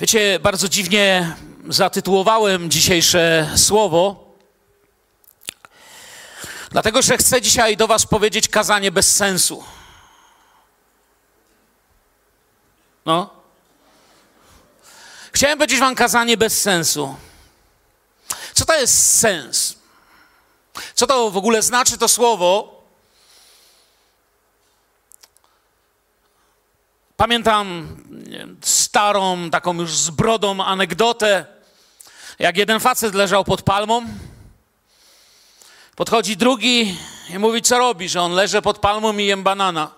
Wiecie, bardzo dziwnie zatytułowałem dzisiejsze słowo, dlatego że chcę dzisiaj do Was powiedzieć kazanie bez sensu. No. Chciałem powiedzieć Wam kazanie bez sensu. Co to jest sens? Co to w ogóle znaczy to słowo? Pamiętam starą, taką już z brodą anegdotę, jak jeden facet leżał pod palmą. Podchodzi drugi i mówi, co robi, że on leży pod palmą i jem banana.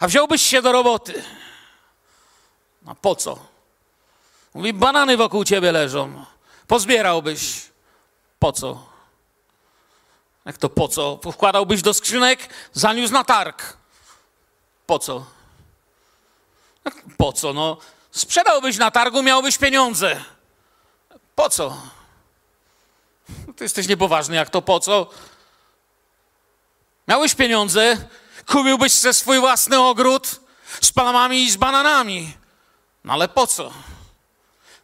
A wziąłbyś się do roboty. A po co? Mówi, banany wokół ciebie leżą. Pozbierałbyś. Po co? Jak to po co? Wkładałbyś do skrzynek, zaniósł na targ. Po co? Po co? No, sprzedałbyś na targu, miałbyś pieniądze. Po co? Ty jesteś niepoważny, jak to po co? Miałeś pieniądze, kupiłbyś sobie swój własny ogród z palmami i z bananami. No ale po co?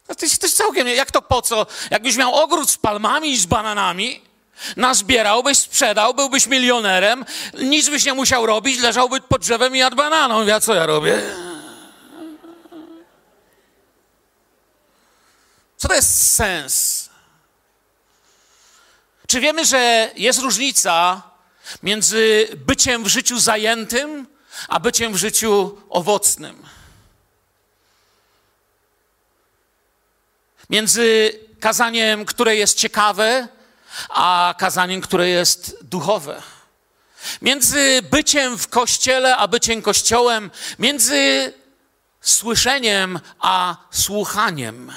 No to jest całkiem, jak to po co? Jakbyś miał ogród z palmami i z bananami, nazbierałbyś, sprzedał, byłbyś milionerem, nic byś nie musiał robić, leżałbyś pod drzewem i jadł bananą. Ja co ja robię? Co to jest sens? Czy wiemy, że jest różnica między byciem w życiu zajętym, a byciem w życiu owocnym? Między kazaniem, które jest ciekawe, a kazaniem, które jest duchowe. Między byciem w kościele, a byciem kościołem, między słyszeniem, a słuchaniem.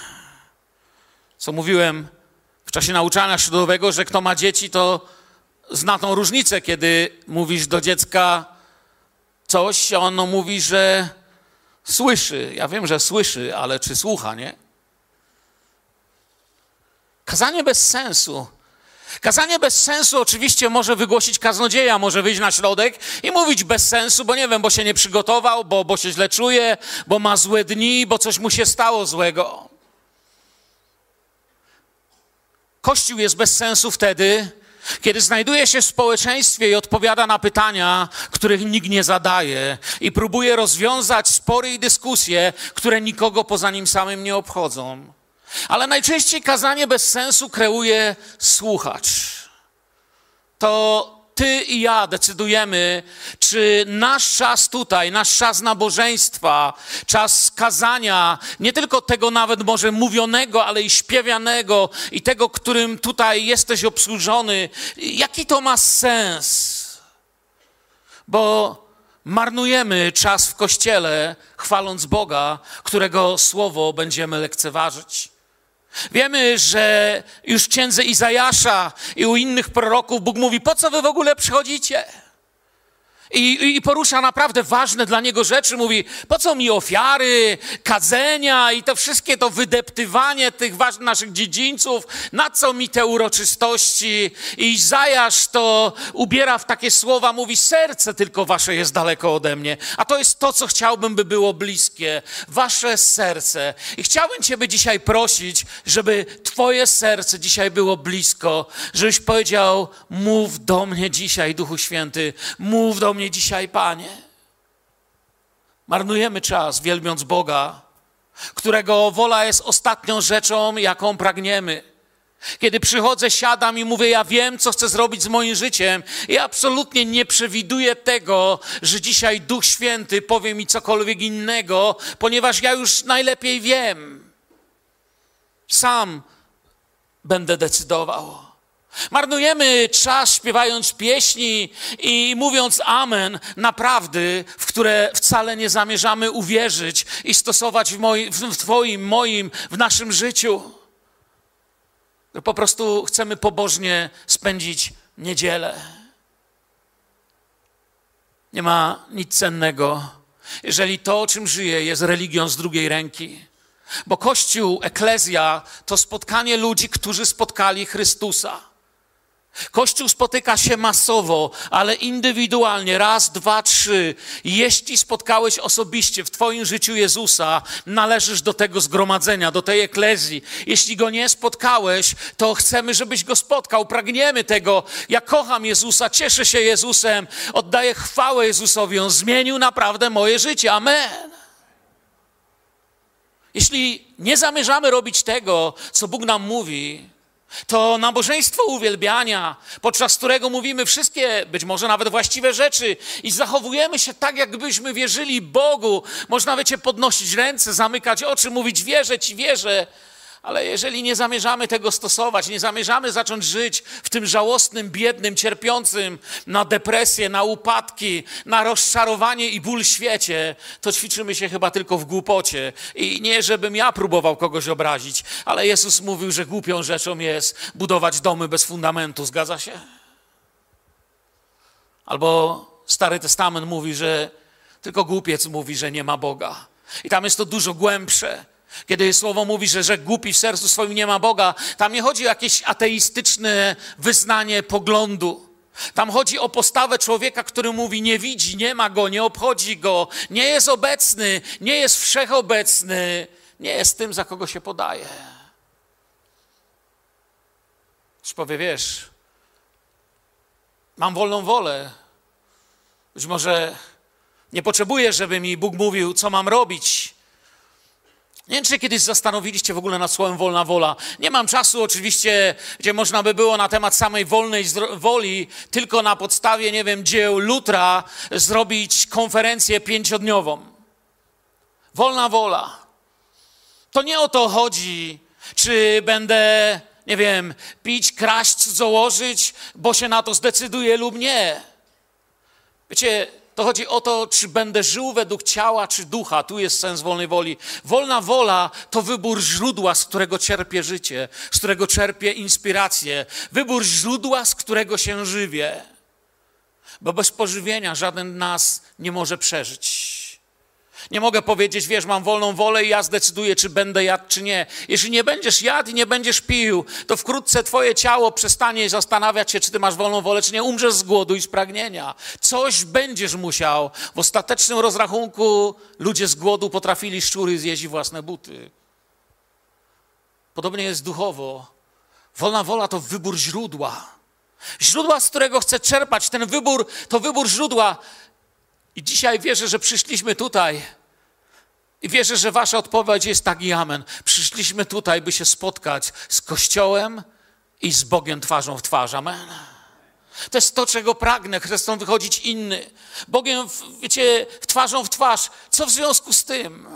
Co mówiłem w czasie nauczania śródowego, że kto ma dzieci, to zna tą różnicę, kiedy mówisz do dziecka coś, a ono mówi, że słyszy. Ja wiem, że słyszy, ale czy słucha, nie? Kazanie bez sensu. Kazanie bez sensu oczywiście może wygłosić kaznodzieja, może wyjść na środek i mówić bez sensu, bo nie wiem, bo się nie przygotował, bo, bo się źle czuje, bo ma złe dni, bo coś mu się stało złego. Kościół jest bez sensu wtedy, kiedy znajduje się w społeczeństwie i odpowiada na pytania, których nikt nie zadaje, i próbuje rozwiązać spory i dyskusje, które nikogo poza nim samym nie obchodzą. Ale najczęściej kazanie bez sensu kreuje słuchacz. To ty i ja decydujemy, czy nasz czas tutaj, nasz czas nabożeństwa, czas kazania, nie tylko tego nawet może mówionego, ale i śpiewanego, i tego, którym tutaj jesteś obsłużony, jaki to ma sens? Bo marnujemy czas w kościele, chwaląc Boga, którego słowo będziemy lekceważyć. Wiemy, że już księdze Izajasza i u innych proroków Bóg mówi: Po co wy w ogóle przychodzicie? I, I, porusza naprawdę ważne dla niego rzeczy. Mówi, po co mi ofiary, kadzenia i to wszystkie to wydeptywanie tych ważnych naszych dziedzińców, na co mi te uroczystości? I Izajasz to ubiera w takie słowa, mówi, serce tylko wasze jest daleko ode mnie. A to jest to, co chciałbym, by było bliskie. Wasze serce. I chciałbym Ciebie dzisiaj prosić, żeby Twoje serce dzisiaj było blisko, żebyś powiedział, mów do mnie dzisiaj, Duchu Święty, mów do dzisiaj, Panie. Marnujemy czas, wielbiąc Boga, którego wola jest ostatnią rzeczą, jaką pragniemy. Kiedy przychodzę, siadam i mówię, ja wiem, co chcę zrobić z moim życiem, i absolutnie nie przewiduję tego, że dzisiaj Duch Święty powie mi cokolwiek innego, ponieważ ja już najlepiej wiem. Sam będę decydował. Marnujemy czas śpiewając pieśni i mówiąc amen naprawdę, w które wcale nie zamierzamy uwierzyć i stosować w, w Twoim, moim, w naszym życiu. Po prostu chcemy pobożnie spędzić niedzielę. Nie ma nic cennego, jeżeli to, czym żyje, jest religią z drugiej ręki. Bo Kościół, Eklezja to spotkanie ludzi, którzy spotkali Chrystusa. Kościół spotyka się masowo, ale indywidualnie, raz, dwa, trzy. Jeśli spotkałeś osobiście w Twoim życiu Jezusa, należysz do tego zgromadzenia, do tej eklezji. Jeśli go nie spotkałeś, to chcemy, żebyś go spotkał. Pragniemy tego. Ja kocham Jezusa, cieszę się Jezusem, oddaję chwałę Jezusowi. On zmienił naprawdę moje życie. Amen. Jeśli nie zamierzamy robić tego, co Bóg nam mówi, to nabożeństwo uwielbiania, podczas którego mówimy wszystkie, być może nawet właściwe rzeczy i zachowujemy się tak, jakbyśmy wierzyli Bogu. Można, wiecie, podnosić ręce, zamykać oczy, mówić wierzę Ci, wierzę. Ale jeżeli nie zamierzamy tego stosować, nie zamierzamy zacząć żyć w tym żałosnym, biednym, cierpiącym na depresję, na upadki, na rozczarowanie i ból świecie, to ćwiczymy się chyba tylko w głupocie. I nie, żebym ja próbował kogoś obrazić, ale Jezus mówił, że głupią rzeczą jest budować domy bez fundamentu. Zgadza się? Albo Stary Testament mówi, że tylko głupiec mówi, że nie ma Boga. I tam jest to dużo głębsze. Kiedy słowo mówi, że, że głupi w sercu swoim nie ma Boga, tam nie chodzi o jakieś ateistyczne wyznanie poglądu. Tam chodzi o postawę człowieka, który mówi: Nie widzi, nie ma go, nie obchodzi go, nie jest obecny, nie jest wszechobecny, nie jest tym, za kogo się podaje. Już powie, wiesz, mam wolną wolę. Być może nie potrzebuję, żeby mi Bóg mówił, co mam robić. Nie wiem, czy kiedyś zastanowiliście w ogóle nad słowem wolna wola. Nie mam czasu oczywiście, gdzie można by było na temat samej wolnej woli, tylko na podstawie, nie wiem, dzieł Lutra zrobić konferencję pięciodniową. Wolna wola. To nie o to chodzi, czy będę, nie wiem, pić, kraść, założyć, bo się na to zdecyduję lub nie. Wiecie, to chodzi o to, czy będę żył według ciała, czy ducha. Tu jest sens wolnej woli. Wolna wola to wybór źródła, z którego czerpię życie, z którego czerpię inspirację. Wybór źródła, z którego się żywię. Bo bez pożywienia żaden nas nie może przeżyć. Nie mogę powiedzieć, wiesz, mam wolną wolę i ja zdecyduję, czy będę jadł, czy nie. Jeśli nie będziesz jadł i nie będziesz pił, to wkrótce twoje ciało przestanie zastanawiać się, czy ty masz wolną wolę, czy nie. Umrzesz z głodu i z pragnienia. Coś będziesz musiał. W ostatecznym rozrachunku ludzie z głodu potrafili szczury zjeść własne buty. Podobnie jest duchowo. Wolna wola to wybór źródła. Źródła, z którego chcę czerpać. Ten wybór to wybór źródła. I dzisiaj wierzę, że przyszliśmy tutaj i wierzę, że wasza odpowiedź jest tak i amen. Przyszliśmy tutaj, by się spotkać z Kościołem i z Bogiem twarzą w twarz. Amen. To jest to, czego pragnę. Chcę stąd wychodzić inny. Bogiem, wiecie, twarzą w twarz. Co w związku z tym?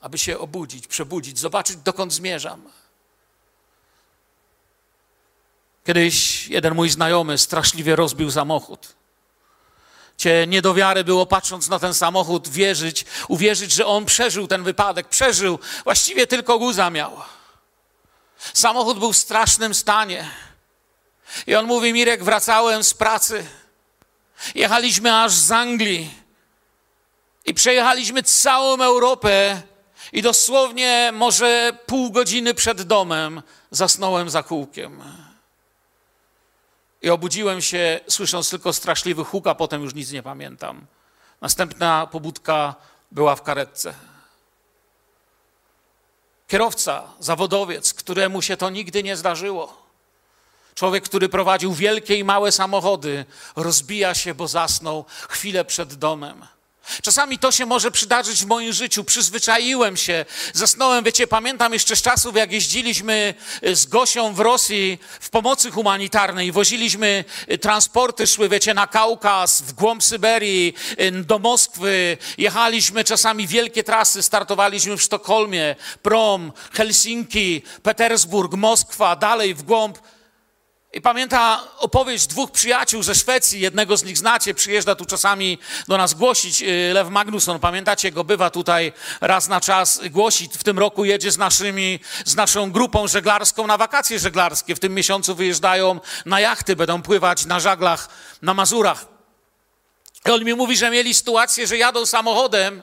Aby się obudzić, przebudzić, zobaczyć, dokąd zmierzam. Kiedyś jeden mój znajomy straszliwie rozbił samochód cię niedowiary było, patrząc na ten samochód, wierzyć, uwierzyć, że on przeżył ten wypadek, przeżył, właściwie tylko guza miał. Samochód był w strasznym stanie. I on mówi, Mirek, wracałem z pracy. Jechaliśmy aż z Anglii i przejechaliśmy całą Europę i dosłownie może pół godziny przed domem zasnąłem za kółkiem. I obudziłem się, słysząc tylko straszliwy huk, a potem już nic nie pamiętam. Następna pobudka była w karetce. Kierowca, zawodowiec, któremu się to nigdy nie zdarzyło. Człowiek, który prowadził wielkie i małe samochody, rozbija się, bo zasnął chwilę przed domem. Czasami to się może przydarzyć w moim życiu. Przyzwyczaiłem się, zasnąłem. Wiecie, pamiętam jeszcze z czasów, jak jeździliśmy y, z Gosią w Rosji w pomocy humanitarnej. Woziliśmy y, transporty, szły, wiecie, na Kaukaz, w głąb Syberii, y, do Moskwy. Jechaliśmy czasami wielkie trasy. Startowaliśmy w Sztokholmie, Prom, Helsinki, Petersburg, Moskwa, dalej w głąb i pamięta opowieść dwóch przyjaciół ze Szwecji, jednego z nich znacie, przyjeżdża tu czasami do nas głosić, y, Lew Magnusson, pamiętacie go, bywa tutaj raz na czas głosić. W tym roku jedzie z, naszymi, z naszą grupą żeglarską na wakacje żeglarskie. W tym miesiącu wyjeżdżają na jachty, będą pływać na żaglach na Mazurach. I on mi mówi, że mieli sytuację, że jadą samochodem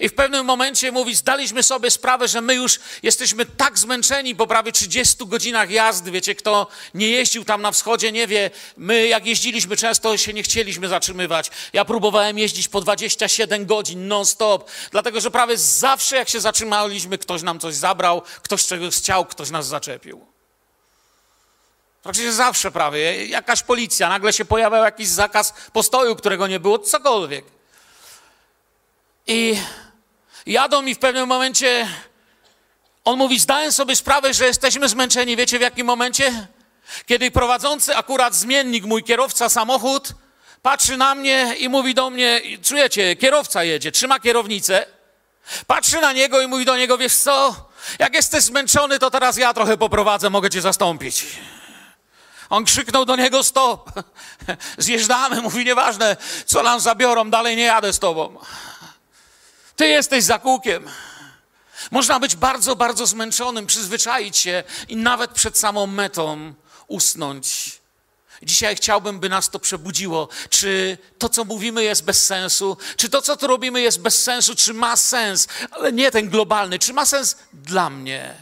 I w pewnym momencie mówi, zdaliśmy sobie sprawę, że my już jesteśmy tak zmęczeni po prawie 30 godzinach jazdy. Wiecie, kto nie jeździł tam na wschodzie, nie wie. My jak jeździliśmy, często się nie chcieliśmy zatrzymywać. Ja próbowałem jeździć po 27 godzin non-stop, dlatego że prawie zawsze jak się zatrzymaliśmy, ktoś nam coś zabrał, ktoś czegoś chciał, ktoś nas zaczepił. Praktycznie zawsze prawie. Jakaś policja, nagle się pojawiał jakiś zakaz postoju, którego nie było, cokolwiek. I jadą mi w pewnym momencie, on mówi, zdałem sobie sprawę, że jesteśmy zmęczeni. Wiecie w jakim momencie? Kiedy prowadzący akurat zmiennik, mój kierowca samochód, patrzy na mnie i mówi do mnie, czujecie, kierowca jedzie, trzyma kierownicę, patrzy na niego i mówi do niego, wiesz co, jak jesteś zmęczony, to teraz ja trochę poprowadzę, mogę cię zastąpić. On krzyknął do niego stop. Zjeżdżamy, mówi nieważne, co nam zabiorą, dalej nie jadę z tobą. Ty jesteś za kółkiem. Można być bardzo, bardzo zmęczonym, przyzwyczaić się i nawet przed samą metą usnąć. Dzisiaj chciałbym, by nas to przebudziło. Czy to, co mówimy, jest bez sensu? Czy to, co tu robimy, jest bez sensu? Czy ma sens? Ale nie ten globalny. Czy ma sens dla mnie?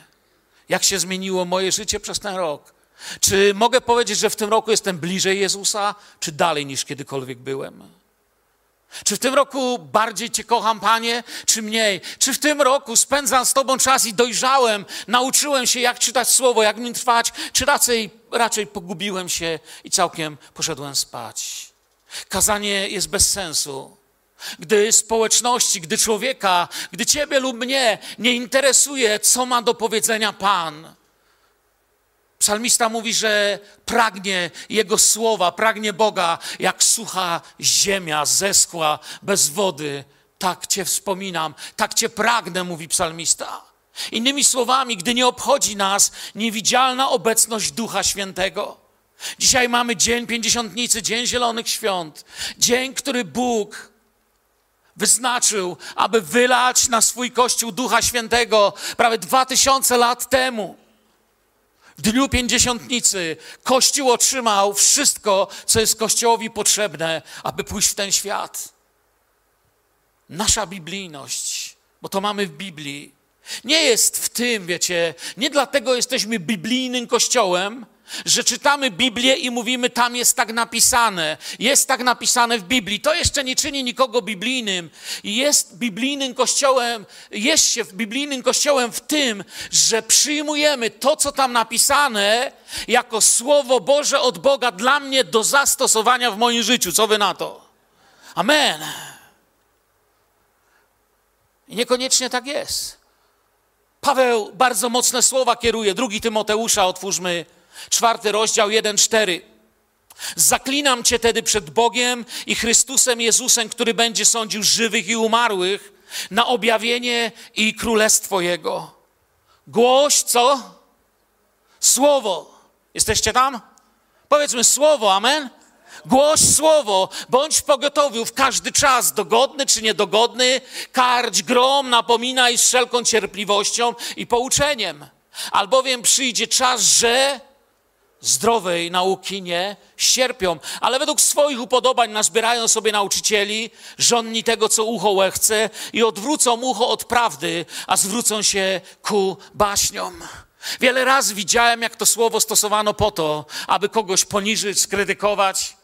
Jak się zmieniło moje życie przez ten rok? Czy mogę powiedzieć, że w tym roku jestem bliżej Jezusa, czy dalej niż kiedykolwiek byłem? Czy w tym roku bardziej Cię kocham, Panie, czy mniej? Czy w tym roku spędzam z Tobą czas i dojrzałem, nauczyłem się, jak czytać słowo, jak nim trwać, czy raczej, raczej pogubiłem się i całkiem poszedłem spać? Kazanie jest bez sensu. Gdy społeczności, gdy człowieka, gdy Ciebie lub mnie nie interesuje, co ma do powiedzenia Pan, Psalmista mówi, że pragnie Jego słowa, pragnie Boga, jak sucha ziemia zeschła bez wody. Tak Cię wspominam, tak Cię pragnę, mówi psalmista. Innymi słowami, gdy nie obchodzi nas niewidzialna obecność Ducha Świętego. Dzisiaj mamy Dzień Pięćdziesiątnicy, Dzień Zielonych Świąt, dzień, który Bóg wyznaczył, aby wylać na swój Kościół Ducha Świętego prawie dwa tysiące lat temu. W dniu pięćdziesiątnicy Kościół otrzymał wszystko, co jest Kościołowi potrzebne, aby pójść w ten świat. Nasza biblijność, bo to mamy w Biblii, nie jest w tym, wiecie, nie dlatego jesteśmy biblijnym kościołem, że czytamy Biblię i mówimy, tam jest tak napisane, jest tak napisane w Biblii. To jeszcze nie czyni nikogo biblijnym. Jest biblijnym kościołem, jest się w biblijnym kościołem w tym, że przyjmujemy to, co tam napisane, jako Słowo Boże od Boga dla mnie do zastosowania w moim życiu. Co wy na to? Amen. I niekoniecznie tak jest. Paweł bardzo mocne słowa kieruje. Drugi Tymoteusza, otwórzmy Czwarty rozdział 1-4. Zaklinam cię tedy przed Bogiem i Chrystusem Jezusem, który będzie sądził żywych i umarłych na objawienie i królestwo Jego. Głoś co? Słowo. Jesteście tam? Powiedzmy słowo, amen? Głoś słowo, bądź w pogotowiu w każdy czas, dogodny czy niedogodny, karć grom, napominaj z wszelką cierpliwością i pouczeniem. Albowiem przyjdzie czas, że zdrowej nauki nie ścierpią, ale według swoich upodobań nazbierają sobie nauczycieli, żonni tego, co ucho łechce i odwrócą ucho od prawdy, a zwrócą się ku baśniom. Wiele razy widziałem, jak to słowo stosowano po to, aby kogoś poniżyć, skrytykować,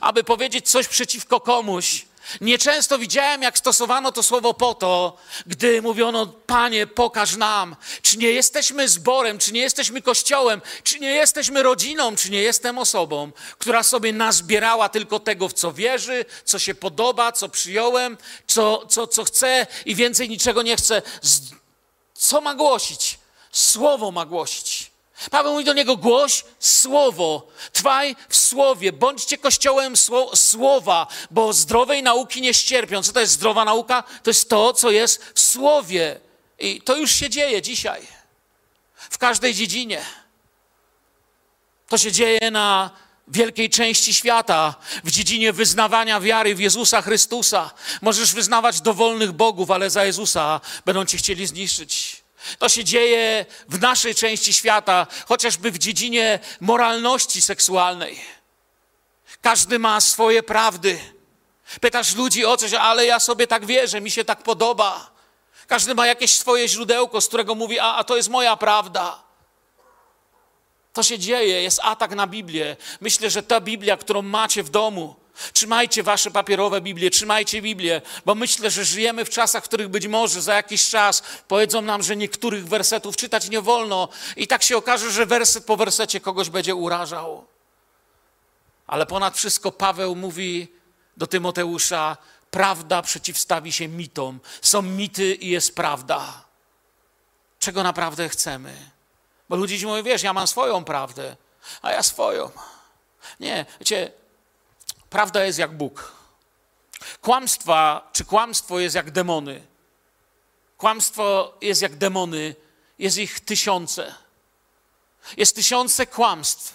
aby powiedzieć coś przeciwko komuś, Nieczęsto widziałem, jak stosowano to słowo po to, gdy mówiono: Panie, pokaż nam, czy nie jesteśmy zborem, czy nie jesteśmy kościołem, czy nie jesteśmy rodziną, czy nie jestem osobą, która sobie nazbierała tylko tego, w co wierzy, co się podoba, co przyjąłem, co, co, co chcę i więcej niczego nie chcę. Co ma głosić? Słowo ma głosić. Paweł mówi do niego: głoś słowo, trwaj w słowie, bądźcie kościołem słowa, bo zdrowej nauki nie ścierpią. Co to jest zdrowa nauka? To jest to, co jest w słowie. I to już się dzieje dzisiaj. W każdej dziedzinie. To się dzieje na wielkiej części świata, w dziedzinie wyznawania wiary w Jezusa Chrystusa. Możesz wyznawać dowolnych bogów, ale za Jezusa będą cię chcieli zniszczyć. To się dzieje w naszej części świata, chociażby w dziedzinie moralności seksualnej. Każdy ma swoje prawdy. Pytasz ludzi o coś, ale ja sobie tak wierzę, mi się tak podoba. Każdy ma jakieś swoje źródełko, z którego mówi, a, a to jest moja prawda. To się dzieje, jest atak na Biblię. Myślę, że ta Biblia, którą macie w domu, Trzymajcie wasze papierowe Biblie, trzymajcie Biblię, bo myślę, że żyjemy w czasach, w których być może za jakiś czas powiedzą nam, że niektórych wersetów czytać nie wolno i tak się okaże, że werset po wersecie kogoś będzie urażał. Ale ponad wszystko Paweł mówi do Tymoteusza: prawda przeciwstawi się mitom. Są mity i jest prawda. Czego naprawdę chcemy? Bo ludzie ci mówią, wiesz, ja mam swoją prawdę, a ja swoją. Nie, wiecie, prawda jest jak Bóg. Kłamstwa, czy kłamstwo jest jak demony. Kłamstwo jest jak demony, jest ich tysiące. Jest tysiące kłamstw.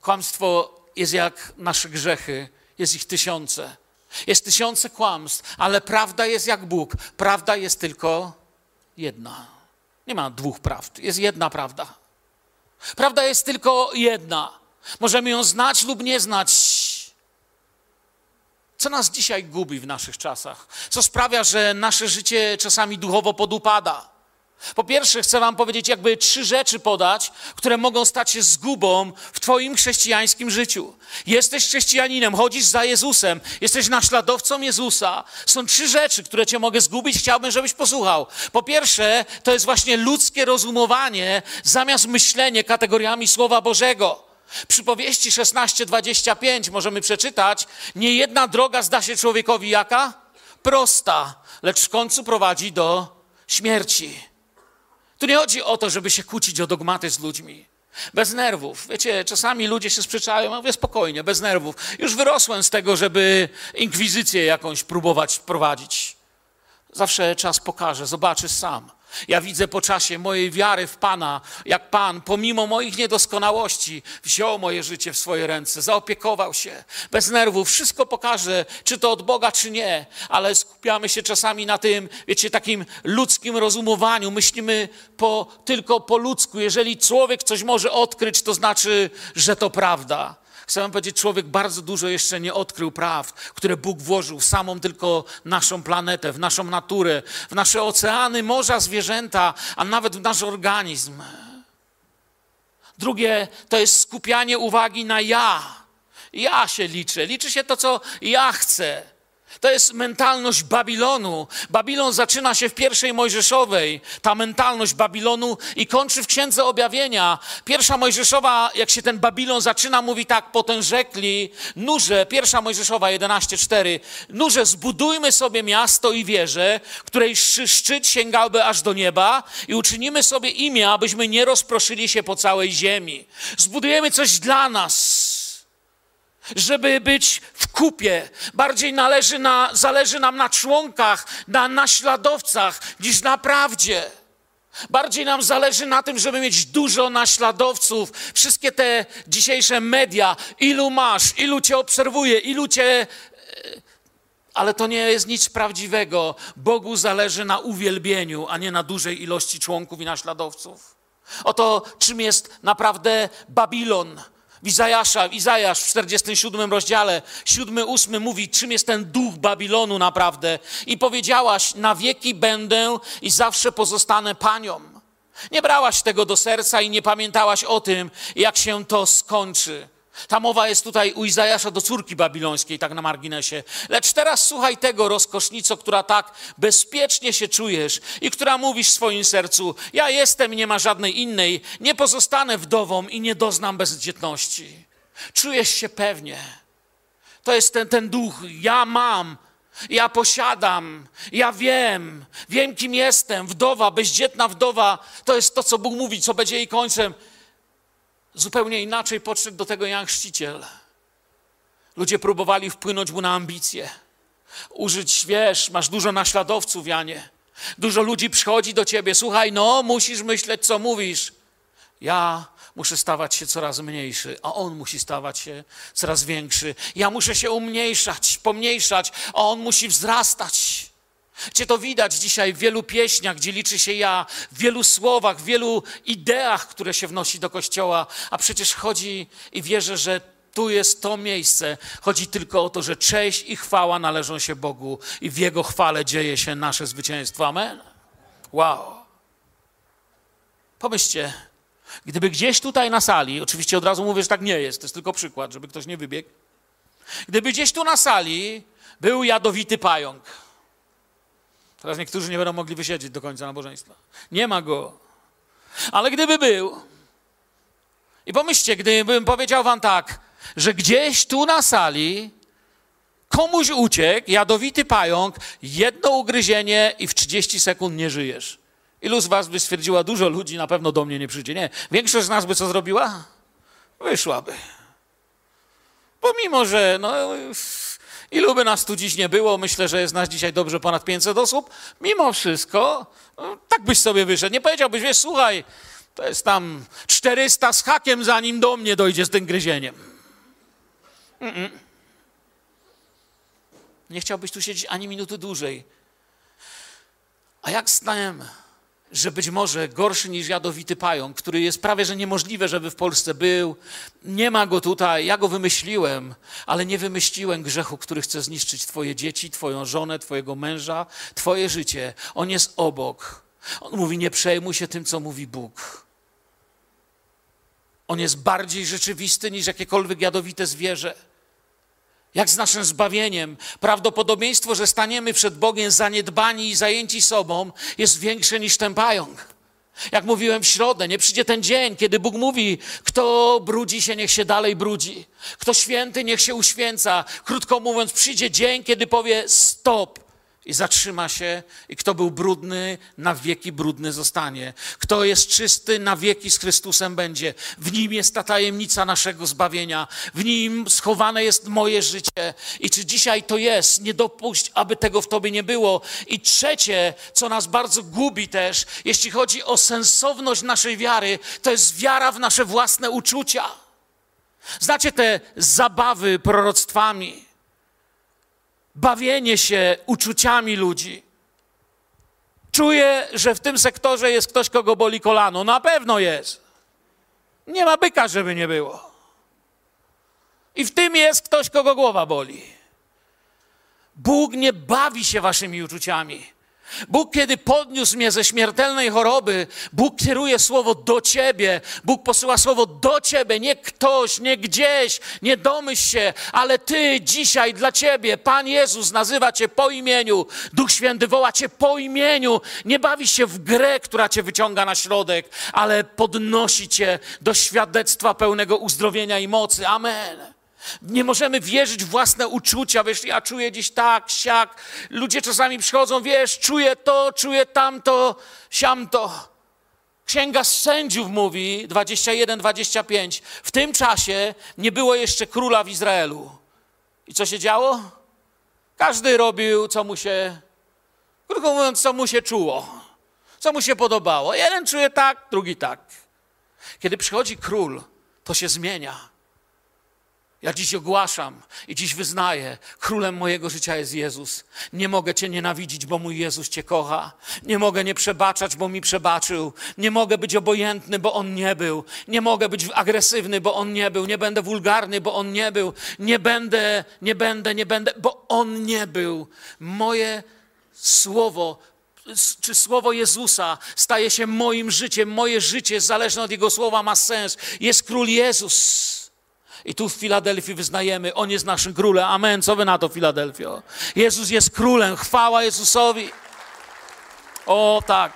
Kłamstwo jest jak nasze grzechy, jest ich tysiące. Jest tysiące kłamstw, ale prawda jest jak Bóg. Prawda jest tylko jedna. Nie ma dwóch prawd, jest jedna prawda. Prawda jest tylko jedna. Możemy ją znać lub nie znać. Co nas dzisiaj gubi w naszych czasach? Co sprawia, że nasze życie czasami duchowo podupada? Po pierwsze, chcę Wam powiedzieć, jakby trzy rzeczy podać, które mogą stać się zgubą w Twoim chrześcijańskim życiu. Jesteś chrześcijaninem, chodzisz za Jezusem, jesteś naśladowcą Jezusa. Są trzy rzeczy, które Cię mogę zgubić, chciałbym, żebyś posłuchał. Po pierwsze, to jest właśnie ludzkie rozumowanie zamiast myślenie kategoriami Słowa Bożego. Przypowieści 16:25 możemy przeczytać: Nie jedna droga zda się człowiekowi jaka? Prosta, lecz w końcu prowadzi do śmierci. Tu nie chodzi o to, żeby się kłócić o dogmaty z ludźmi. Bez nerwów. Wiecie, czasami ludzie się sprzeczają, ja mówię spokojnie, bez nerwów. Już wyrosłem z tego, żeby inkwizycję jakąś próbować prowadzić. Zawsze czas pokaże, zobaczysz sam. Ja widzę po czasie mojej wiary w Pana, jak Pan, pomimo moich niedoskonałości, wziął moje życie w swoje ręce, zaopiekował się, bez nerwów, wszystko pokaże, czy to od Boga, czy nie, ale skupiamy się czasami na tym, wiecie, takim ludzkim rozumowaniu. Myślimy po, tylko po ludzku. Jeżeli człowiek coś może odkryć, to znaczy, że to prawda. Chcę wam powiedzieć, człowiek bardzo dużo jeszcze nie odkrył praw, które Bóg włożył w samą tylko naszą planetę, w naszą naturę, w nasze oceany, morza, zwierzęta, a nawet w nasz organizm. Drugie to jest skupianie uwagi na ja. Ja się liczę, liczy się to, co ja chcę. To jest mentalność Babilonu. Babilon zaczyna się w pierwszej Mojżeszowej, ta mentalność Babilonu i kończy w Księdze Objawienia. Pierwsza Mojżeszowa, jak się ten Babilon zaczyna, mówi tak, potem rzekli, nurze, pierwsza Mojżeszowa 11.4, nurze, zbudujmy sobie miasto i wieżę, której szczyt sięgałby aż do nieba i uczynimy sobie imię, abyśmy nie rozproszyli się po całej ziemi. Zbudujemy coś dla nas żeby być w kupie. Bardziej należy na, zależy nam na członkach, na naśladowcach niż na prawdzie. Bardziej nam zależy na tym, żeby mieć dużo naśladowców. Wszystkie te dzisiejsze media, ilu masz, ilu cię obserwuje, ilu cię. E, ale to nie jest nic prawdziwego. Bogu zależy na uwielbieniu, a nie na dużej ilości członków i naśladowców. Oto czym jest naprawdę Babilon w Izajasza, Izajasz w 47 rozdziale, 7-8 mówi, czym jest ten duch Babilonu naprawdę. I powiedziałaś, na wieki będę i zawsze pozostanę panią. Nie brałaś tego do serca i nie pamiętałaś o tym, jak się to skończy. Ta mowa jest tutaj u Izajasza do córki babilońskiej, tak na marginesie. Lecz teraz słuchaj tego, rozkosznico, która tak bezpiecznie się czujesz i która mówisz w swoim sercu: Ja jestem, nie ma żadnej innej, nie pozostanę wdową i nie doznam bezdzietności. Czujesz się pewnie. To jest ten, ten duch, ja mam, ja posiadam, ja wiem, wiem kim jestem. Wdowa, bezdzietna wdowa, to jest to, co Bóg mówi, co będzie jej końcem. Zupełnie inaczej podszedł do tego Jan Chrzciciel. Ludzie próbowali wpłynąć mu na ambicje. Użyć, wiesz, masz dużo naśladowców, Janie. Dużo ludzi przychodzi do ciebie. Słuchaj, no, musisz myśleć, co mówisz. Ja muszę stawać się coraz mniejszy, a on musi stawać się coraz większy. Ja muszę się umniejszać, pomniejszać, a on musi wzrastać. Gdzie to widać dzisiaj w wielu pieśniach, gdzie liczy się ja, w wielu słowach, w wielu ideach, które się wnosi do kościoła, a przecież chodzi i wierzę, że tu jest to miejsce. Chodzi tylko o to, że cześć i chwała należą się Bogu i w Jego chwale dzieje się nasze zwycięstwo. Amen. Wow. Pomyślcie, gdyby gdzieś tutaj na sali, oczywiście od razu mówię, że tak nie jest, to jest tylko przykład, żeby ktoś nie wybiegł. Gdyby gdzieś tu na sali był jadowity pająk. Teraz niektórzy nie będą mogli wysiedzieć do końca nabożeństwa. Nie ma go. Ale gdyby był, i pomyślcie, gdybym powiedział wam tak, że gdzieś tu na sali komuś uciekł jadowity pająk, jedno ugryzienie i w 30 sekund nie żyjesz. Ilu z was by stwierdziła, dużo ludzi na pewno do mnie nie przyjdzie? Nie. Większość z nas by co zrobiła? Wyszłaby. Pomimo, że no, ilu by nas tu dziś nie było, myślę, że jest nas dzisiaj dobrze ponad 500 osób, mimo wszystko, no, tak byś sobie wyszedł. Nie powiedziałbyś, wiesz, słuchaj, to jest tam 400 z hakiem, zanim do mnie dojdzie z tym gryzieniem. Mm -mm. Nie chciałbyś tu siedzieć ani minuty dłużej. A jak znałem że być może gorszy niż jadowity pająk, który jest prawie że niemożliwe, żeby w Polsce był. Nie ma go tutaj, ja go wymyśliłem, ale nie wymyśliłem grzechu, który chce zniszczyć Twoje dzieci, Twoją żonę, Twojego męża, Twoje życie. On jest obok. On mówi: Nie przejmuj się tym, co mówi Bóg. On jest bardziej rzeczywisty niż jakiekolwiek jadowite zwierzę. Jak z naszym zbawieniem, prawdopodobieństwo, że staniemy przed Bogiem zaniedbani i zajęci sobą, jest większe niż ten pająk. Jak mówiłem w środę, nie przyjdzie ten dzień, kiedy Bóg mówi, kto brudzi się, niech się dalej brudzi. Kto święty, niech się uświęca. Krótko mówiąc, przyjdzie dzień, kiedy powie stop i zatrzyma się, i kto był brudny, na wieki brudny zostanie. Kto jest czysty, na wieki z Chrystusem będzie. W nim jest ta tajemnica naszego zbawienia, w nim schowane jest moje życie. I czy dzisiaj to jest? Nie dopuść, aby tego w tobie nie było. I trzecie, co nas bardzo gubi też, jeśli chodzi o sensowność naszej wiary, to jest wiara w nasze własne uczucia. Znacie te zabawy proroctwami bawienie się uczuciami ludzi. Czuję, że w tym sektorze jest ktoś, kogo boli kolano. Na pewno jest. Nie ma byka, żeby nie było. I w tym jest ktoś, kogo głowa boli. Bóg nie bawi się waszymi uczuciami. Bóg, kiedy podniósł mnie ze śmiertelnej choroby, Bóg kieruje słowo do ciebie. Bóg posyła słowo do ciebie, nie ktoś, nie gdzieś, nie domyśl się, ale ty dzisiaj dla ciebie, Pan Jezus nazywa cię po imieniu, Duch Święty woła cię po imieniu. Nie bawi się w grę, która cię wyciąga na środek, ale podnosi cię do świadectwa pełnego uzdrowienia i mocy. Amen. Nie możemy wierzyć w własne uczucia, wiesz, ja czuję dziś tak, siak. Ludzie czasami przychodzą, wiesz, czuję to, czuję tamto, siamto. Księga Sędziów mówi, 21-25, w tym czasie nie było jeszcze króla w Izraelu. I co się działo? Każdy robił, co mu się, krótko mówiąc, co mu się czuło, co mu się podobało. Jeden czuje tak, drugi tak. Kiedy przychodzi król, to się zmienia. Ja dziś ogłaszam i dziś wyznaję, królem mojego życia jest Jezus. Nie mogę Cię nienawidzić, bo mój Jezus Cię kocha. Nie mogę nie przebaczać, bo mi przebaczył. Nie mogę być obojętny, bo On nie był. Nie mogę być agresywny, bo On nie był. Nie będę wulgarny, bo On nie był. Nie będę, nie będę, nie będę, bo On nie był. Moje słowo czy słowo Jezusa staje się moim życiem, moje życie zależne od Jego słowa ma sens. Jest Król Jezus. I tu w Filadelfii wyznajemy, On jest naszym królem. Amen. Co wy na to, Filadelfio? Jezus jest królem. Chwała Jezusowi. O tak.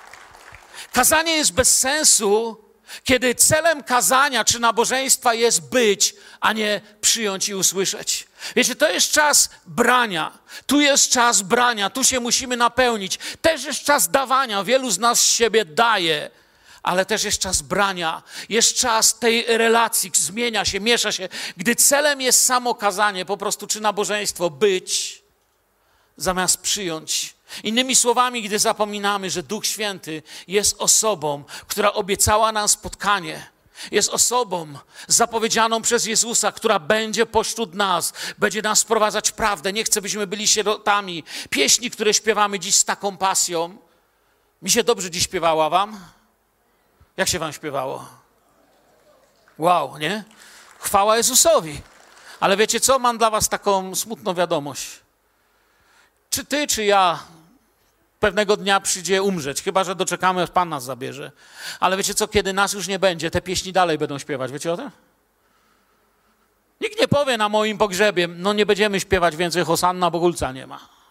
Kazanie jest bez sensu, kiedy celem kazania czy nabożeństwa jest być, a nie przyjąć i usłyszeć. Wiecie, to jest czas brania. Tu jest czas brania, tu się musimy napełnić. Też jest czas dawania. Wielu z nas siebie daje ale też jest czas brania, jest czas tej relacji, zmienia się, miesza się. Gdy celem jest samo kazanie, po prostu czy nabożeństwo, być, zamiast przyjąć. Innymi słowami, gdy zapominamy, że Duch Święty jest osobą, która obiecała nam spotkanie, jest osobą zapowiedzianą przez Jezusa, która będzie pośród nas, będzie nas wprowadzać prawdę. Nie chcę, byśmy byli sierotami. Pieśni, które śpiewamy dziś z taką pasją. Mi się dobrze dziś śpiewała wam? Jak się wam śpiewało? Wow, nie? Chwała Jezusowi. Ale wiecie co? Mam dla was taką smutną wiadomość. Czy ty, czy ja pewnego dnia przyjdzie umrzeć, chyba że doczekamy, aż Pan nas zabierze. Ale wiecie co, kiedy nas już nie będzie, te pieśni dalej będą śpiewać. Wiecie o tym? Nikt nie powie na moim pogrzebie, no nie będziemy śpiewać więcej Hosanna, bo Gulca nie ma.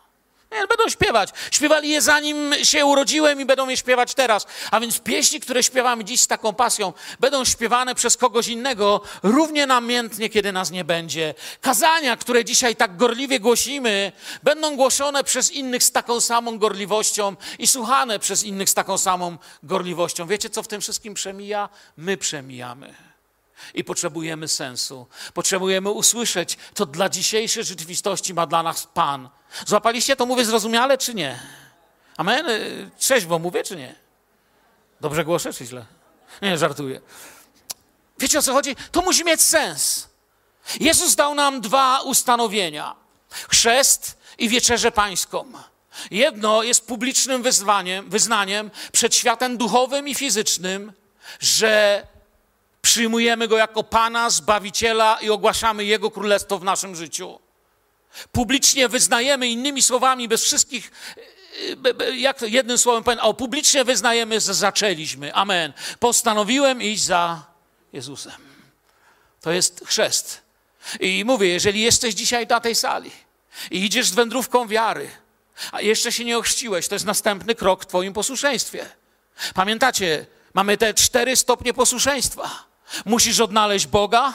Nie, będą śpiewać. Śpiewali je zanim się urodziłem i będą je śpiewać teraz. A więc pieśni, które śpiewamy dziś z taką pasją, będą śpiewane przez kogoś innego równie namiętnie, kiedy nas nie będzie. Kazania, które dzisiaj tak gorliwie głosimy, będą głoszone przez innych z taką samą gorliwością i słuchane przez innych z taką samą gorliwością. Wiecie, co w tym wszystkim przemija? My przemijamy i potrzebujemy sensu. Potrzebujemy usłyszeć, co dla dzisiejszej rzeczywistości ma dla nas Pan. Złapaliście to, mówię zrozumiale, czy nie? Amen? Trzeźwo mówię, czy nie? Dobrze głoszę, czy źle? Nie, żartuję. Wiecie o co chodzi? To musi mieć sens. Jezus dał nam dwa ustanowienia: chrzest i wieczerzę pańską. Jedno jest publicznym wyzwaniem, wyznaniem przed światem duchowym i fizycznym, że przyjmujemy Go jako Pana, Zbawiciela i ogłaszamy Jego Królestwo w naszym życiu. Publicznie wyznajemy innymi słowami, bez wszystkich, e, jak to jednym słowem powiem, o publicznie wyznajemy, że zaczęliśmy. Amen. Postanowiłem iść za Jezusem. To jest chrzest. I mówię, jeżeli jesteś dzisiaj na tej sali i idziesz z wędrówką wiary, a jeszcze się nie ochrzciłeś, to jest następny krok w Twoim posłuszeństwie. Pamiętacie, mamy te cztery stopnie posłuszeństwa. Musisz odnaleźć Boga,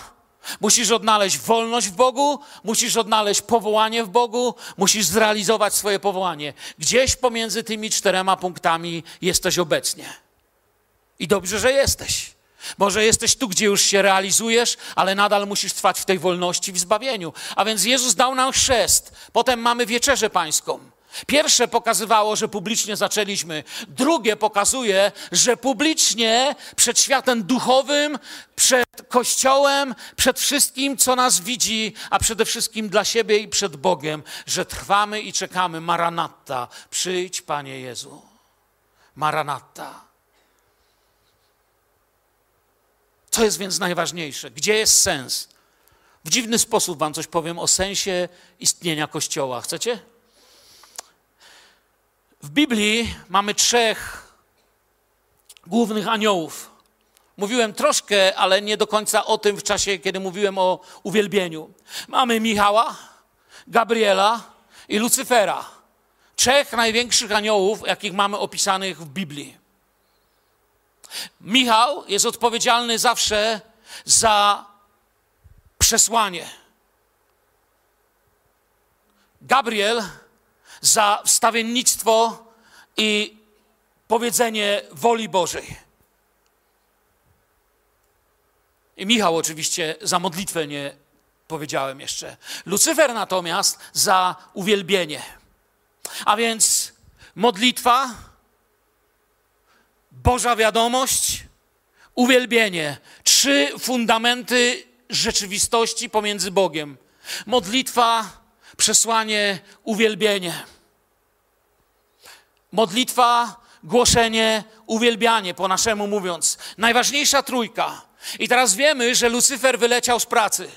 musisz odnaleźć wolność w Bogu, musisz odnaleźć powołanie w Bogu, musisz zrealizować swoje powołanie. Gdzieś pomiędzy tymi czterema punktami jesteś obecnie. I dobrze, że jesteś. Może jesteś tu, gdzie już się realizujesz, ale nadal musisz trwać w tej wolności, w zbawieniu. A więc Jezus dał nam chrzest. Potem mamy wieczerzę pańską. Pierwsze pokazywało, że publicznie zaczęliśmy. Drugie pokazuje, że publicznie przed światem duchowym, przed Kościołem, przed wszystkim, co nas widzi, a przede wszystkim dla siebie i przed Bogiem, że trwamy i czekamy. Maranatta, przyjdź, Panie Jezu. Maranatta. Co jest więc najważniejsze? Gdzie jest sens? W dziwny sposób Wam coś powiem o sensie istnienia Kościoła. Chcecie? W Biblii mamy trzech głównych aniołów. Mówiłem troszkę, ale nie do końca o tym w czasie, kiedy mówiłem o uwielbieniu. Mamy Michała, Gabriela i Lucyfera. Trzech największych aniołów, jakich mamy opisanych w Biblii. Michał jest odpowiedzialny zawsze za przesłanie. Gabriel za wstawiennictwo i powiedzenie woli Bożej. I Michał oczywiście za modlitwę nie powiedziałem jeszcze. Lucyfer natomiast za uwielbienie. A więc modlitwa, Boża wiadomość, uwielbienie. Trzy fundamenty rzeczywistości pomiędzy Bogiem. Modlitwa, przesłanie, uwielbienie. Modlitwa, głoszenie, uwielbianie, po naszemu mówiąc. Najważniejsza trójka. I teraz wiemy, że Lucyfer wyleciał z pracy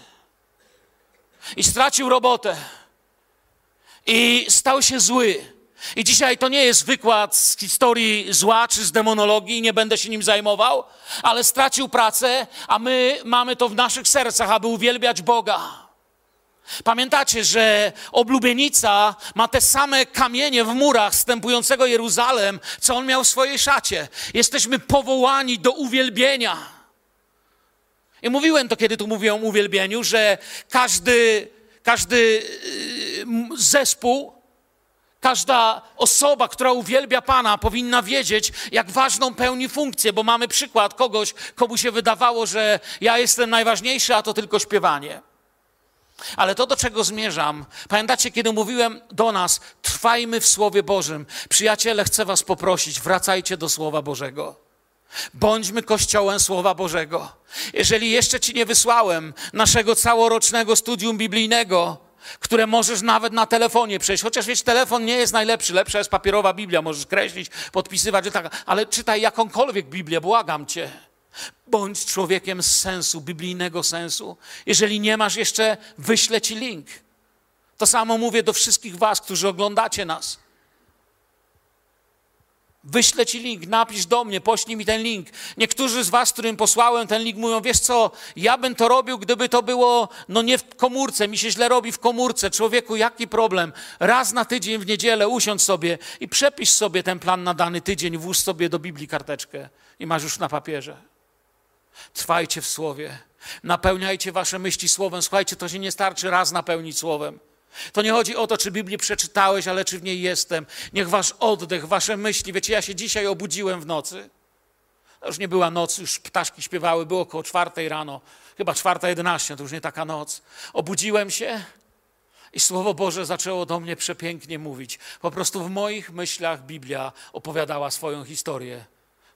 i stracił robotę i stał się zły. I dzisiaj to nie jest wykład z historii zła czy z demonologii, nie będę się nim zajmował, ale stracił pracę, a my mamy to w naszych sercach, aby uwielbiać Boga. Pamiętacie, że oblubienica ma te same kamienie w murach wstępującego Jeruzalem, co on miał w swojej szacie. Jesteśmy powołani do uwielbienia. I mówiłem to, kiedy tu mówiłem o uwielbieniu, że każdy, każdy y, zespół, każda osoba, która uwielbia Pana, powinna wiedzieć, jak ważną pełni funkcję, bo mamy przykład kogoś, komu się wydawało, że ja jestem najważniejszy, a to tylko śpiewanie. Ale to, do czego zmierzam, pamiętacie, kiedy mówiłem do nas, trwajmy w Słowie Bożym. Przyjaciele, chcę Was poprosić, wracajcie do Słowa Bożego. Bądźmy Kościołem Słowa Bożego. Jeżeli jeszcze Ci nie wysłałem naszego całorocznego studium biblijnego, które możesz nawet na telefonie przejść, chociaż wiesz, telefon nie jest najlepszy, lepsza jest papierowa Biblia, możesz kreślić, podpisywać, tak, ale czytaj jakąkolwiek Biblię, błagam Cię. Bądź człowiekiem z sensu, biblijnego sensu. Jeżeli nie masz jeszcze, wyślę ci link. To samo mówię do wszystkich Was, którzy oglądacie nas. Wyślę ci link, napisz do mnie, poślij mi ten link. Niektórzy z was, którym posłałem ten link, mówią, wiesz co, ja bym to robił, gdyby to było, no nie w komórce, mi się źle robi w komórce. Człowieku, jaki problem? Raz na tydzień w niedzielę usiądź sobie i przepisz sobie ten plan na dany tydzień, włóż sobie do Biblii karteczkę i masz już na papierze. Trwajcie w słowie, napełniajcie wasze myśli słowem. Słuchajcie, to się nie starczy raz napełnić słowem. To nie chodzi o to, czy Biblię przeczytałeś, ale czy w niej jestem. Niech wasz oddech, wasze myśli. Wiecie, ja się dzisiaj obudziłem w nocy. To już nie była noc, już ptaszki śpiewały, było około czwartej rano, chyba czwarta jedenaście, to już nie taka noc. Obudziłem się i Słowo Boże zaczęło do mnie przepięknie mówić. Po prostu w moich myślach Biblia opowiadała swoją historię.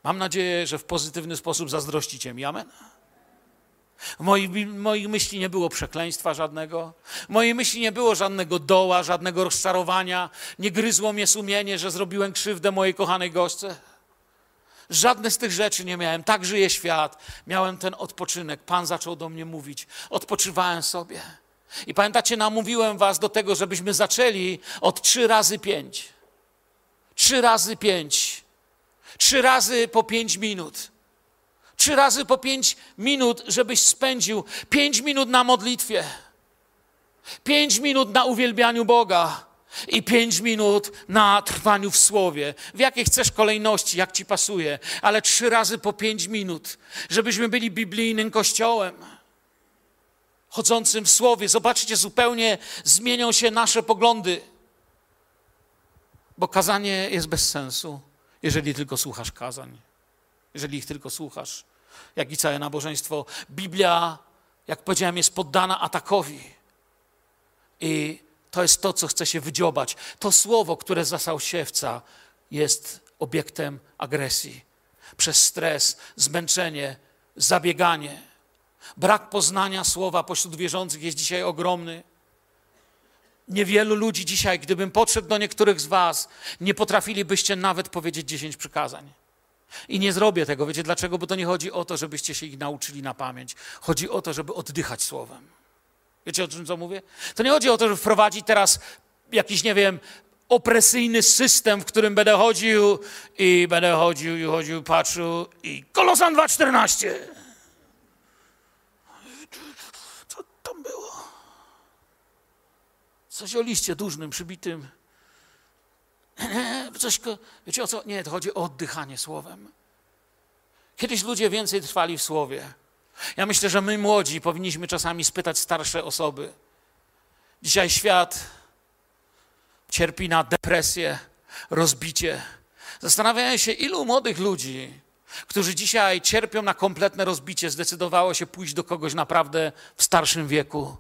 Mam nadzieję, że w pozytywny sposób zazdrościcie mi. Amen. W moich, moich myśli nie było przekleństwa żadnego. W mojej myśli nie było żadnego doła, żadnego rozczarowania. Nie gryzło mnie sumienie, że zrobiłem krzywdę mojej kochanej gośce. Żadne z tych rzeczy nie miałem. Tak żyje świat. Miałem ten odpoczynek. Pan zaczął do mnie mówić. Odpoczywałem sobie. I pamiętacie, namówiłem was do tego, żebyśmy zaczęli od trzy razy pięć. Trzy razy pięć. Trzy razy po pięć minut. Trzy razy po pięć minut, żebyś spędził pięć minut na modlitwie, pięć minut na uwielbianiu Boga i pięć minut na trwaniu w słowie. W jakiej chcesz kolejności, jak ci pasuje, ale trzy razy po pięć minut, żebyśmy byli biblijnym kościołem. Chodzącym w słowie, zobaczcie, zupełnie zmienią się nasze poglądy, bo kazanie jest bez sensu, jeżeli tylko słuchasz kazań jeżeli ich tylko słuchasz, jak i całe nabożeństwo. Biblia, jak powiedziałem, jest poddana atakowi. I to jest to, co chce się wydziobać. To słowo, które zasał siewca, jest obiektem agresji. Przez stres, zmęczenie, zabieganie. Brak poznania słowa pośród wierzących jest dzisiaj ogromny. Niewielu ludzi dzisiaj, gdybym podszedł do niektórych z Was, nie potrafilibyście nawet powiedzieć dziesięć przykazań. I nie zrobię tego. Wiecie dlaczego? Bo to nie chodzi o to, żebyście się ich nauczyli na pamięć. Chodzi o to, żeby oddychać słowem. Wiecie o czym co mówię? To nie chodzi o to, żeby wprowadzić teraz jakiś, nie wiem, opresyjny system, w którym będę chodził i będę chodził i chodził, patrzył i Kolosan 2.14. Co tam było? Coś o liście dużnym, przybitym. Coś, wiecie o co? Nie, to chodzi o oddychanie słowem. Kiedyś ludzie więcej trwali w słowie. Ja myślę, że my młodzi powinniśmy czasami spytać starsze osoby. Dzisiaj świat cierpi na depresję, rozbicie. Zastanawiałem się, ilu młodych ludzi, którzy dzisiaj cierpią na kompletne rozbicie, zdecydowało się pójść do kogoś naprawdę w starszym wieku.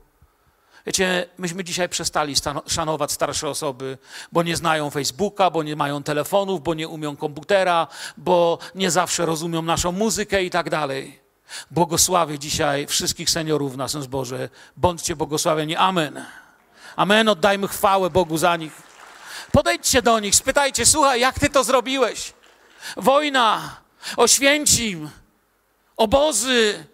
Wiecie, myśmy dzisiaj przestali szanować starsze osoby, bo nie znają Facebooka, bo nie mają telefonów, bo nie umią komputera, bo nie zawsze rozumią naszą muzykę i tak dalej. Błogosławię dzisiaj wszystkich seniorów w naszym zborze. Bądźcie błogosławieni. Amen. Amen. Oddajmy chwałę Bogu za nich. Podejdźcie do nich, spytajcie, słuchaj, jak ty to zrobiłeś? Wojna, Oświęcim, obozy,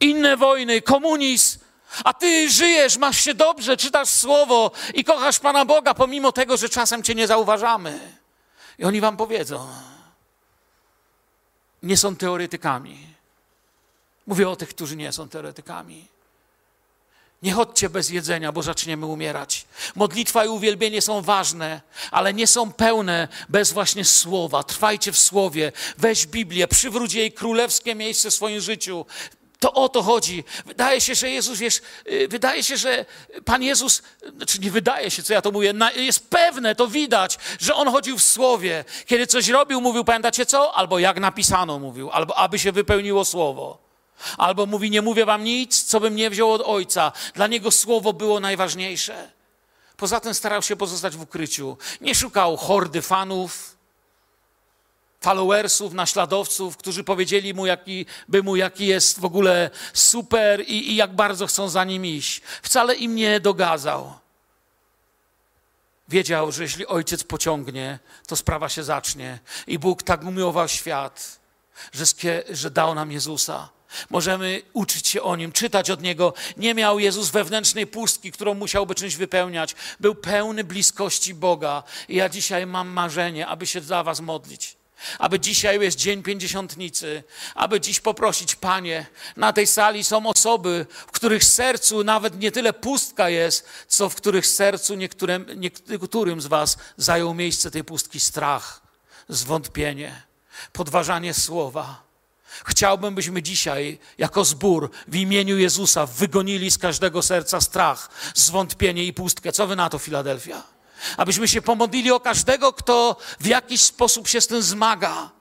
inne wojny, komunizm, a ty żyjesz, masz się dobrze, czytasz słowo i kochasz Pana Boga, pomimo tego, że czasem cię nie zauważamy. I oni wam powiedzą: Nie są teoretykami. Mówię o tych, którzy nie są teoretykami. Nie chodźcie bez jedzenia, bo zaczniemy umierać. Modlitwa i uwielbienie są ważne, ale nie są pełne bez właśnie słowa. Trwajcie w słowie, weź Biblię, przywróć jej królewskie miejsce w swoim życiu. To o to chodzi. Wydaje się, że Jezus, wiesz, y, wydaje się, że Pan Jezus, znaczy nie wydaje się, co ja to mówię, jest pewne, to widać, że On chodził w Słowie. Kiedy coś robił, mówił, pamiętacie co? Albo jak napisano mówił, albo aby się wypełniło Słowo. Albo mówi, nie mówię wam nic, co bym nie wziął od Ojca. Dla Niego Słowo było najważniejsze. Poza tym starał się pozostać w ukryciu. Nie szukał hordy fanów, followersów, naśladowców, którzy powiedzieli mu, jaki, by mu, jaki jest w ogóle super i, i jak bardzo chcą za nim iść. Wcale im nie dogadzał. Wiedział, że jeśli ojciec pociągnie, to sprawa się zacznie. I Bóg tak umiłował świat, że, że dał nam Jezusa. Możemy uczyć się o nim, czytać od niego. Nie miał Jezus wewnętrznej pustki, którą musiałby czymś wypełniać. Był pełny bliskości Boga. I ja dzisiaj mam marzenie, aby się dla Was modlić. Aby dzisiaj jest dzień pięćdziesiątnicy, aby dziś poprosić, Panie, na tej sali są osoby, w których sercu nawet nie tyle pustka jest, co w których sercu niektórym, niektórym z Was zajął miejsce tej pustki strach, zwątpienie, podważanie słowa. Chciałbym, byśmy dzisiaj, jako zbór, w imieniu Jezusa, wygonili z każdego serca strach, zwątpienie i pustkę. Co wy na to, Filadelfia? Abyśmy się pomodlili o każdego, kto w jakiś sposób się z tym zmaga.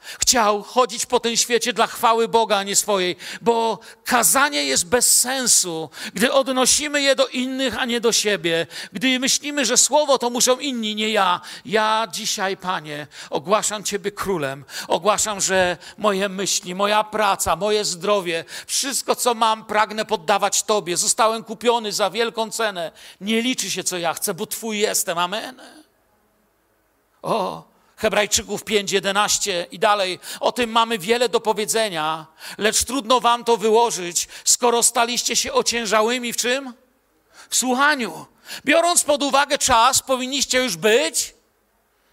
Chciał chodzić po tym świecie dla chwały Boga, a nie swojej, bo kazanie jest bez sensu, gdy odnosimy je do innych, a nie do siebie. Gdy myślimy, że słowo to muszą inni, nie ja. Ja dzisiaj, Panie, ogłaszam Ciebie królem. Ogłaszam, że moje myśli, moja praca, moje zdrowie, wszystko, co mam, pragnę poddawać Tobie. Zostałem kupiony za wielką cenę. Nie liczy się, co ja chcę, bo Twój jestem. Amen. O, Hebrajczyków 5, 11 i dalej. O tym mamy wiele do powiedzenia, lecz trudno wam to wyłożyć, skoro staliście się ociężałymi w czym? W słuchaniu. Biorąc pod uwagę czas, powinniście już być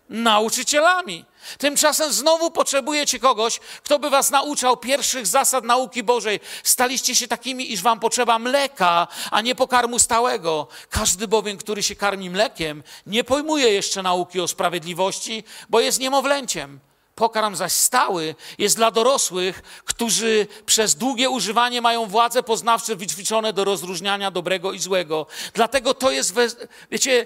nauczycielami. Tymczasem znowu potrzebujecie kogoś, kto by was nauczał pierwszych zasad nauki Bożej. Staliście się takimi, iż wam potrzeba mleka, a nie pokarmu stałego. Każdy bowiem, który się karmi mlekiem, nie pojmuje jeszcze nauki o sprawiedliwości, bo jest niemowlęciem. Pokarm zaś stały jest dla dorosłych, którzy przez długie używanie mają władze poznawcze wyćwiczone do rozróżniania dobrego i złego. Dlatego to jest, wiecie,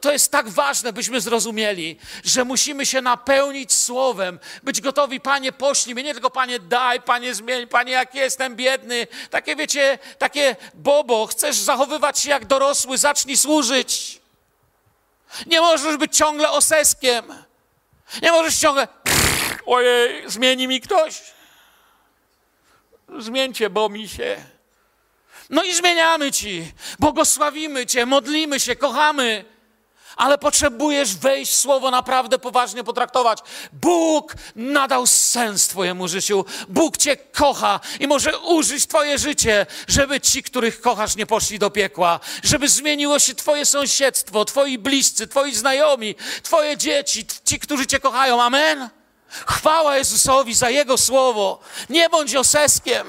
to, jest tak ważne, byśmy zrozumieli, że musimy się napełnić słowem, być gotowi, Panie, poślij mnie, nie tylko Panie, daj, Panie, zmień, Panie, jak jestem biedny. Takie, wiecie, takie bobo, chcesz zachowywać się jak dorosły, zacznij służyć. Nie możesz być ciągle oseskiem. Nie możesz ciągle, ojej, zmieni mi ktoś. Zmieńcie, bo mi się. No i zmieniamy ci, błogosławimy cię, modlimy się, kochamy. Ale potrzebujesz wejść w słowo naprawdę poważnie potraktować. Bóg nadał sens Twojemu życiu. Bóg Cię kocha i może użyć Twoje życie, żeby ci, których kochasz, nie poszli do piekła. Żeby zmieniło się Twoje sąsiedztwo, Twoi bliscy, Twoi znajomi, Twoje dzieci, ci, którzy Cię kochają. Amen. Chwała Jezusowi za Jego słowo. Nie bądź oseskiem.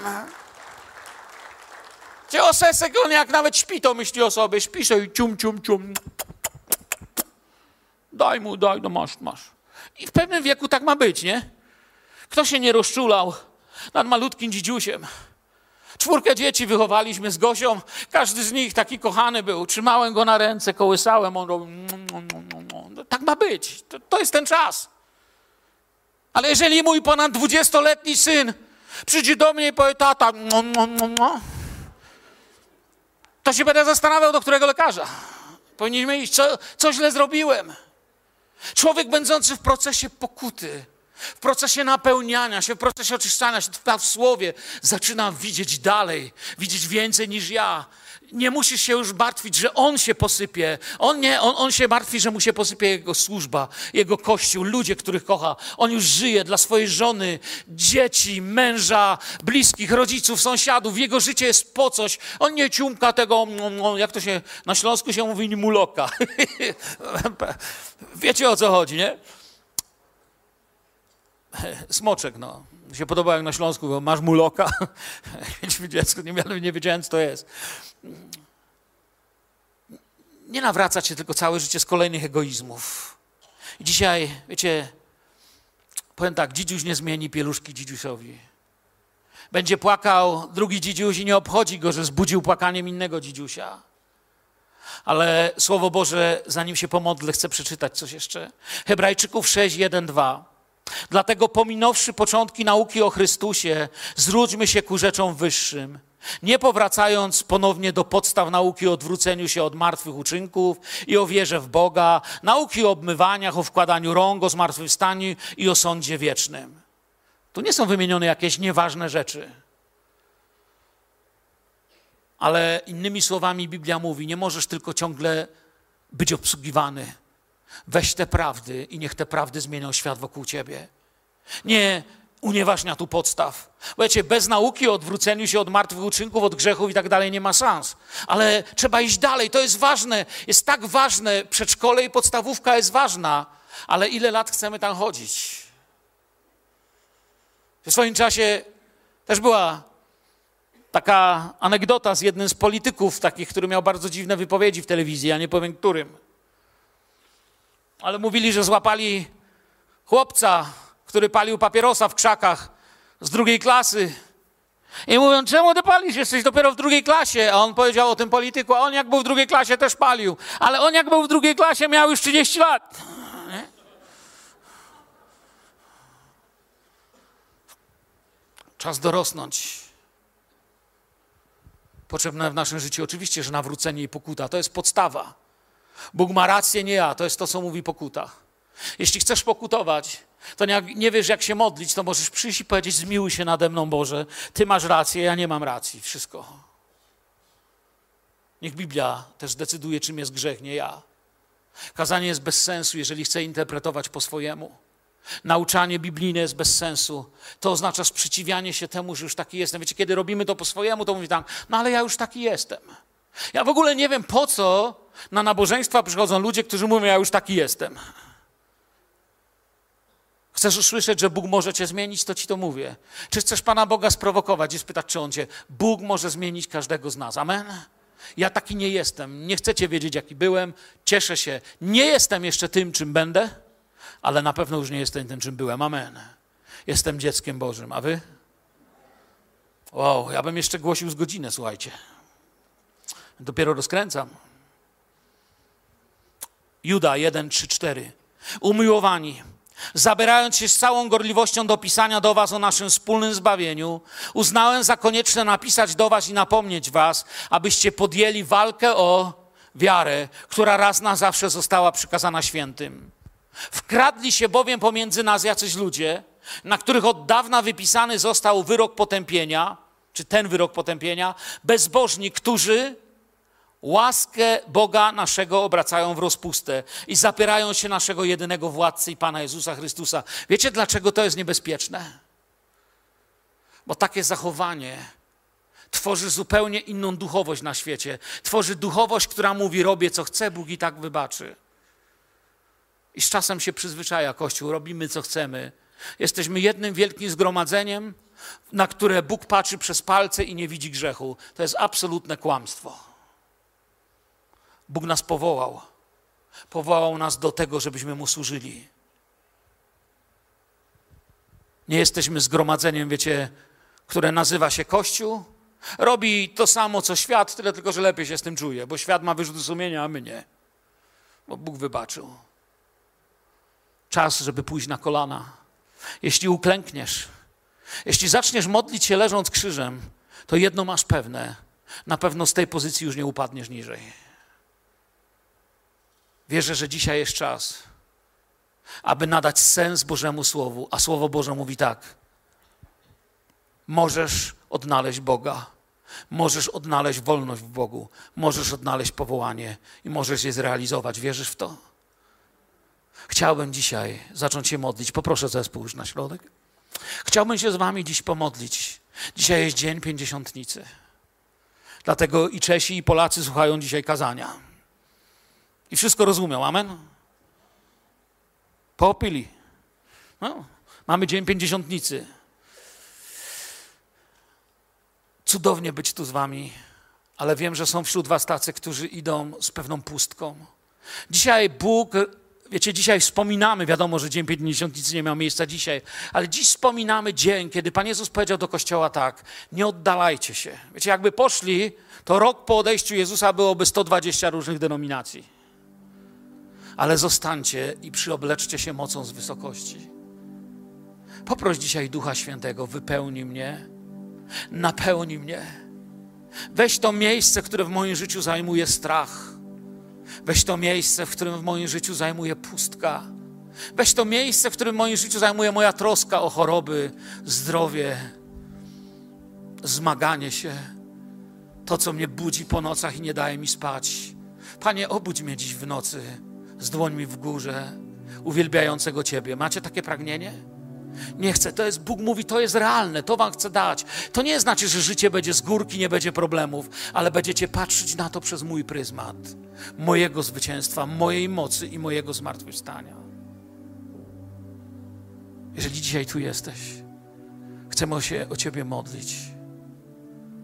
Gdzie osesek, on jak nawet śpi, to myśli o sobie. Śpi i cium, cium, cium. Daj mu, daj, no masz, masz. I w pewnym wieku tak ma być, nie? Kto się nie rozczulał nad malutkim dzidziusiem? Czwórkę dzieci wychowaliśmy z Gosią. Każdy z nich taki kochany był. Trzymałem go na ręce, kołysałem. On robił... No, tak ma być. To, to jest ten czas. Ale jeżeli mój ponad dwudziestoletni syn przyjdzie do mnie i powie, tata, to się będę zastanawiał, do którego lekarza. Powinniśmy iść, co, co źle zrobiłem. Człowiek będący w procesie pokuty, w procesie napełniania się, w procesie oczyszczania się w słowie, zaczyna widzieć dalej, widzieć więcej niż ja. Nie musisz się już martwić, że on się posypie. On nie, on, on się martwi, że mu się posypie jego służba, jego kościół, ludzie, których kocha. On już żyje dla swojej żony, dzieci, męża, bliskich, rodziców, sąsiadów. Jego życie jest po coś. On nie ciumka tego, jak to się na Śląsku się mówi, muloka. Wiecie o co chodzi, nie? Smoczek, no. Się podoba jak na Śląsku, bo masz muloka. Mieliśmy dziecko, nie, nie wiedziałem, co to jest. Nie nawracać się tylko całe życie z kolejnych egoizmów. I dzisiaj, wiecie, powiem tak, dzidziuś nie zmieni pieluszki dzidziusiowi. Będzie płakał drugi dzidziuś i nie obchodzi go, że zbudził płakaniem innego dzidziusia. Ale Słowo Boże, zanim się pomodlę, chcę przeczytać coś jeszcze. Hebrajczyków 6, 1, 2. Dlatego pominąwszy początki nauki o Chrystusie, zwróćmy się ku rzeczom wyższym. Nie powracając ponownie do podstaw nauki o odwróceniu się od martwych uczynków i o wierze w Boga, nauki o obmywaniach, o wkładaniu rąk, o zmartwychwstaniu i o sądzie wiecznym. Tu nie są wymienione jakieś nieważne rzeczy. Ale innymi słowami Biblia mówi: nie możesz tylko ciągle być obsługiwany. Weź te prawdy i niech te prawdy zmienią świat wokół ciebie. Nie unieważnia tu podstaw. Wiecie, bez nauki o odwróceniu się od martwych uczynków, od grzechów i tak dalej nie ma szans. Ale trzeba iść dalej, to jest ważne. Jest tak ważne, przedszkole i podstawówka jest ważna, ale ile lat chcemy tam chodzić? W swoim czasie też była taka anegdota z jednym z polityków, takich, który miał bardzo dziwne wypowiedzi w telewizji, ja nie powiem którym. Ale mówili, że złapali chłopca, który palił papierosa w krzakach z drugiej klasy. I mówią, czemu ty palisz? Jesteś dopiero w drugiej klasie. A on powiedział o tym polityku, a on jak był w drugiej klasie też palił. Ale on jak był w drugiej klasie miał już 30 lat. Czas dorosnąć. Potrzebne w naszym życiu oczywiście, że nawrócenie i pokuta to jest podstawa. Bóg ma rację, nie ja. To jest to, co mówi pokuta. Jeśli chcesz pokutować, to nie, nie wiesz, jak się modlić, to możesz przyjść i powiedzieć: Zmiłuj się nade mną, Boże. Ty masz rację, ja nie mam racji. Wszystko. Niech Biblia też decyduje, czym jest grzech, nie ja. Kazanie jest bez sensu, jeżeli chcę interpretować po swojemu. Nauczanie biblijne jest bez sensu. To oznacza sprzeciwianie się temu, że już taki jestem. Wiecie, kiedy robimy to po swojemu, to mówi tak, no ale ja już taki jestem. Ja w ogóle nie wiem, po co na nabożeństwa przychodzą ludzie, którzy mówią, ja już taki jestem. Chcesz usłyszeć, że Bóg może cię zmienić, to ci to mówię. Czy chcesz Pana Boga sprowokować i spytać, czy On cię... Bóg może zmienić każdego z nas. Amen? Ja taki nie jestem. Nie chcecie wiedzieć, jaki byłem. Cieszę się. Nie jestem jeszcze tym, czym będę, ale na pewno już nie jestem tym, czym byłem. Amen. Jestem dzieckiem Bożym. A wy? Wow, ja bym jeszcze głosił z godzinę, słuchajcie. Dopiero rozkręcam. Juda 1, 3, 4. Umiłowani zabierając się z całą gorliwością do pisania do Was o naszym wspólnym zbawieniu, uznałem za konieczne napisać do Was i napomnieć Was, abyście podjęli walkę o wiarę, która raz na zawsze została przykazana świętym. Wkradli się bowiem pomiędzy nas jacyś ludzie, na których od dawna wypisany został wyrok potępienia, czy ten wyrok potępienia, bezbożni, którzy łaskę Boga naszego obracają w rozpustę i zapierają się naszego jedynego władcy i Pana Jezusa Chrystusa. Wiecie, dlaczego to jest niebezpieczne? Bo takie zachowanie tworzy zupełnie inną duchowość na świecie. Tworzy duchowość, która mówi: Robię co chcę, Bóg i tak wybaczy. I z czasem się przyzwyczaja Kościół, robimy co chcemy. Jesteśmy jednym wielkim zgromadzeniem, na które Bóg patrzy przez palce i nie widzi grzechu. To jest absolutne kłamstwo. Bóg nas powołał. Powołał nas do tego, żebyśmy Mu służyli. Nie jesteśmy zgromadzeniem, wiecie, które nazywa się Kościół. Robi to samo, co świat, tyle tylko, że lepiej się z tym czuje, bo świat ma wyrzuty sumienia, a my nie. Bo Bóg wybaczył. Czas, żeby pójść na kolana. Jeśli uklękniesz, jeśli zaczniesz modlić się leżąc krzyżem, to jedno masz pewne: na pewno z tej pozycji już nie upadniesz niżej. Wierzę, że dzisiaj jest czas, aby nadać sens Bożemu Słowu, a Słowo Boże mówi tak: możesz odnaleźć Boga, możesz odnaleźć wolność w Bogu, możesz odnaleźć powołanie i możesz je zrealizować. Wierzysz w to? Chciałbym dzisiaj zacząć się modlić. Poproszę zespół już na środek. Chciałbym się z Wami dziś pomodlić. Dzisiaj jest dzień pięćdziesiątnicy. Dlatego i Czesi, i Polacy słuchają dzisiaj kazania. I wszystko rozumiał. Amen? Popili. No, mamy dzień pięćdziesiątnicy. Cudownie być tu z wami, ale wiem, że są wśród was tacy, którzy idą z pewną pustką. Dzisiaj Bóg, wiecie, dzisiaj wspominamy, wiadomo, że Dzień Pięćdziesiątnicy nie miał miejsca dzisiaj, ale dziś wspominamy dzień, kiedy Pan Jezus powiedział do Kościoła tak, nie oddalajcie się. Wiecie, jakby poszli, to rok po odejściu Jezusa byłoby 120 różnych denominacji ale zostańcie i przyobleczcie się mocą z wysokości. Poproś dzisiaj Ducha Świętego, wypełnij mnie, napełnij mnie. Weź to miejsce, które w moim życiu zajmuje strach. Weź to miejsce, w którym w moim życiu zajmuje pustka. Weź to miejsce, w którym w moim życiu zajmuje moja troska o choroby, zdrowie, zmaganie się. To, co mnie budzi po nocach i nie daje mi spać. Panie, obudź mnie dziś w nocy z dłońmi w górze, uwielbiającego Ciebie. Macie takie pragnienie? Nie chcę, to jest, Bóg mówi, to jest realne, to wam chcę dać. To nie znaczy, że życie będzie z górki, nie będzie problemów, ale będziecie patrzeć na to przez mój pryzmat, mojego zwycięstwa, mojej mocy i mojego zmartwychwstania. Jeżeli dzisiaj tu jesteś, chcemy się o Ciebie modlić